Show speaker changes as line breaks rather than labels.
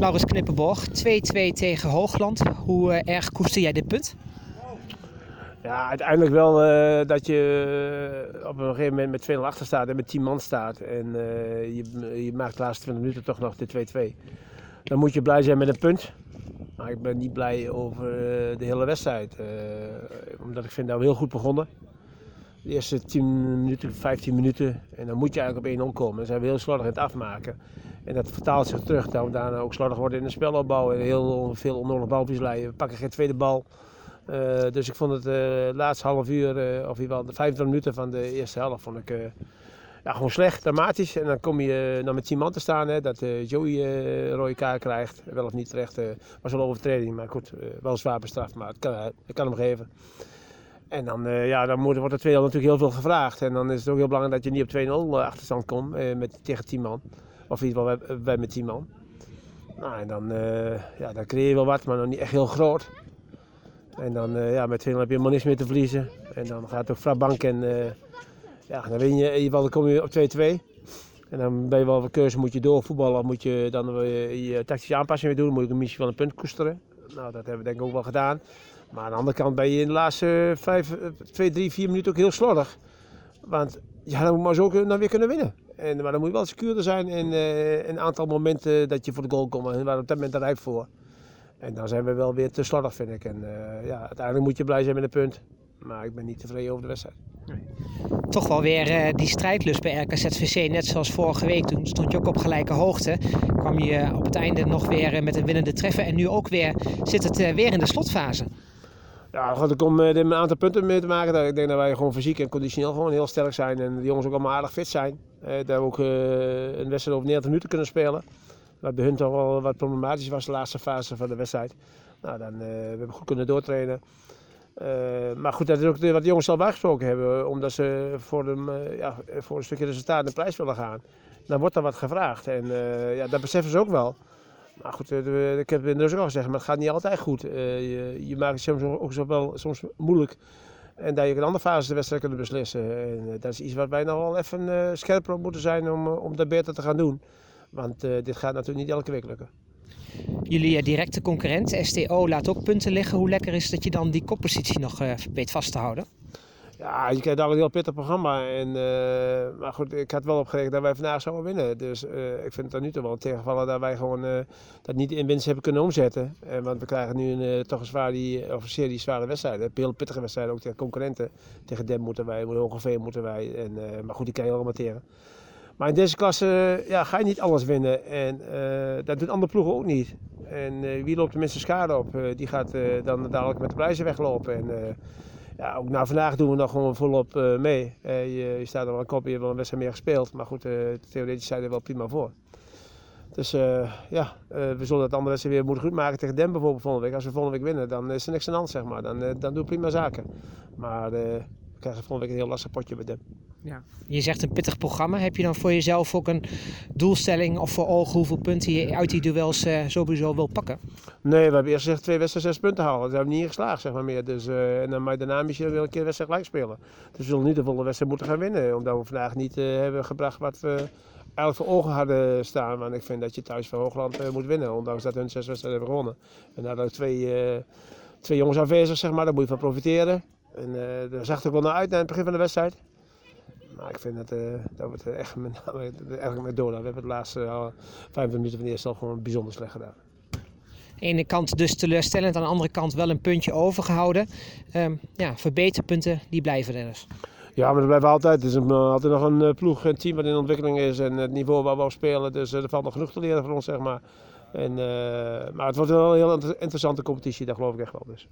Laurens Knippenborg, 2-2 tegen Hoogland. Hoe eh, erg koester jij dit punt?
Ja, uiteindelijk wel eh, dat je eh, op een gegeven moment met 2-0 achter staat en met 10 man staat. En je, je maakt de laatste 20 minuten toch nog de 2-2. Dan moet je blij zijn met een punt. Maar ik ben niet blij over de hele wedstrijd. omdat ik vind dat we heel goed begonnen. De eerste 10 minuten, 15 minuten. En dan moet je eigenlijk op 1-0 komen. Dan zijn we heel slordig in het afmaken. En dat vertaalt zich terug. Dat we daarna ook slordig worden in de spelopbouw. En heel veel onnodig balverlies We pakken geen tweede bal. Eh, dus ik vond het uh, laatste half uur, uh, of in ieder geval de 25 minuten van de eerste helft, vond ik uh, ja, gewoon slecht, dramatisch. En dan kom je dan met 10 man te staan, hè, dat Joey een rode kaart krijgt. Wel of niet terecht, was wel overtreding, maar goed, wel zwaar bestraft, maar het kan, kan hem geven. En dan, ja, dan moet, wordt er tweede natuurlijk heel veel gevraagd. En dan is het ook heel belangrijk dat je niet op 2-0 achterstand komt met, tegen 10 man. Of in ieder geval wij, met 10 man. Nou, en dan, ja, dan creëer je wel wat, maar nog niet echt heel groot. En dan uh, ja, met 2 heb je helemaal niks meer te verliezen. En dan gaat het ook Frabank en uh, ja, dan win je. In ieder kom je op 2-2. En dan ben je wel een keuze, moet je door voetballen of moet je dan je, tactische aanpassing weer doen. Moet je misschien wel een punt koesteren. Nou, dat hebben we denk ik ook wel gedaan. Maar aan de andere kant ben je in de laatste 5, 2, 3, 4 minuten ook heel slordig. Want ja, dan moet maar zo weer kunnen winnen. En, maar dan moet je wel secuurder zijn in uh, een aantal momenten dat je voor de goal komt. En waar op dat moment rijp voor. En dan zijn we wel weer te slordig, vind ik. En uh, ja, uiteindelijk moet je blij zijn met een punt. Maar ik ben niet tevreden over de wedstrijd.
Nee. Toch wel weer uh, die strijdlust bij RKZVC. Net zoals vorige week. Toen stond je ook op gelijke hoogte. Kwam je op het einde nog weer met een winnende treffer. En nu ook weer zit het weer in de slotfase.
Ja, er komt er een aantal punten mee te maken. Ik denk dat wij gewoon fysiek en conditioneel gewoon heel sterk zijn. En de jongens ook allemaal aardig fit zijn. Dat we ook een wedstrijd over 90 minuten kunnen spelen. Wat bij hun toch wel wat problematisch was de laatste fase van de wedstrijd. Nou, dan, uh, we hebben goed kunnen doortrainen. Uh, maar goed, dat is ook wat de jongens al bijgesproken hebben. Omdat ze voor, de, uh, ja, voor een stukje resultaat de prijs willen gaan. Dan wordt er wat gevraagd. En ja, dat beseffen ze ook wel. Maar goed, ik heb het dus ook al gezegd, maar het gaat niet altijd goed. je, je maakt het soms ook wel soms moeilijk. En dat je een andere fase de wedstrijd kunt beslissen. En dat is iets wat wij nog wel even scherper op moeten zijn om, om dat beter te gaan doen. Want dit gaat natuurlijk niet elke week lukken.
Jullie directe concurrent, STO, laat ook punten liggen. Hoe lekker is dat je dan die koppositie nog weet vast te houden?
Ja, je krijgt al een heel pittig programma. En, uh, maar goed, ik had wel opgerekend dat wij vandaag zouden winnen. Dus ik vind het dan nu toch wel tegenvallen dat wij gewoon dat niet in winst hebben kunnen omzetten. want we krijgen nu een, toch een, zwaar die, of serie zware wedstrijden. Heel pittige wedstrijden, ook tegen concurrenten. Tegen Dem moeten wij, ongeveer moeten wij. En, maar goed, die kan je allemaal tegen. Maar in deze klasse ja, ga je niet alles winnen. En dat doen andere ploegen ook niet. En wie loopt de minste schade op? Die gaat dan dadelijk met de prijzen weglopen. En ja, ook nou, vandaag doen we nog gewoon volop mee. Je, je, staat er wel een kop, je hebt wel een wedstrijd meer gespeeld. Maar goed, theoretisch zijn er wel prima voor. Dus ja, we zullen het andere wedstrijd weer moeten goed maken tegen Dem bijvoorbeeld volgende week. Als we volgende week winnen, dan is er niks aan de hand, zeg maar. Dan, dan doen we prima zaken. Maar we krijgen volgende week een heel lastig potje bij Dem.
Ja. Je zegt een pittig programma. Heb je dan voor jezelf ook een doelstelling of voor ogen hoeveel punten je uit die duels uh, sowieso wil pakken?
Nee, we hebben eerst gezegd twee wedstrijden zes punten halen. Dat hebben we niet geslaagd, zeg maar meer. Dus, uh, en dan maar daarna misschien weer een keer wedstrijd gelijk spelen. Dus we zullen niet de volle wedstrijd moeten gaan winnen. Omdat we vandaag niet uh, hebben gebracht wat we eigenlijk voor ogen hadden staan. Want ik vind dat je thuis van Hoogland moet winnen. Ondanks dat hun zes wedstrijden hebben gewonnen. En daar ook twee, twee jongens aanwezig, zeg maar. Daar moet je van profiteren. En daar zag het ook wel naar uit aan het begin van de wedstrijd. Maar ik vind dat, uh, dat het echt met, eigenlijk met Dola. We hebben het laatste uh, 25 minuten van de eerste helft gewoon bijzonder slecht gedaan.
Aan de ene kant dus teleurstellend, aan de andere kant wel een puntje overgehouden. Um, ja, verbeterpunten, die blijven er dus.
Ja, maar dat blijven altijd. Het is een, altijd nog een ploeg, een team wat in ontwikkeling is en het niveau waar we op spelen. Dus er valt nog genoeg te leren voor ons, zeg maar. En, uh, maar het wordt wel een heel interessante competitie, dat geloof ik echt wel. Dus.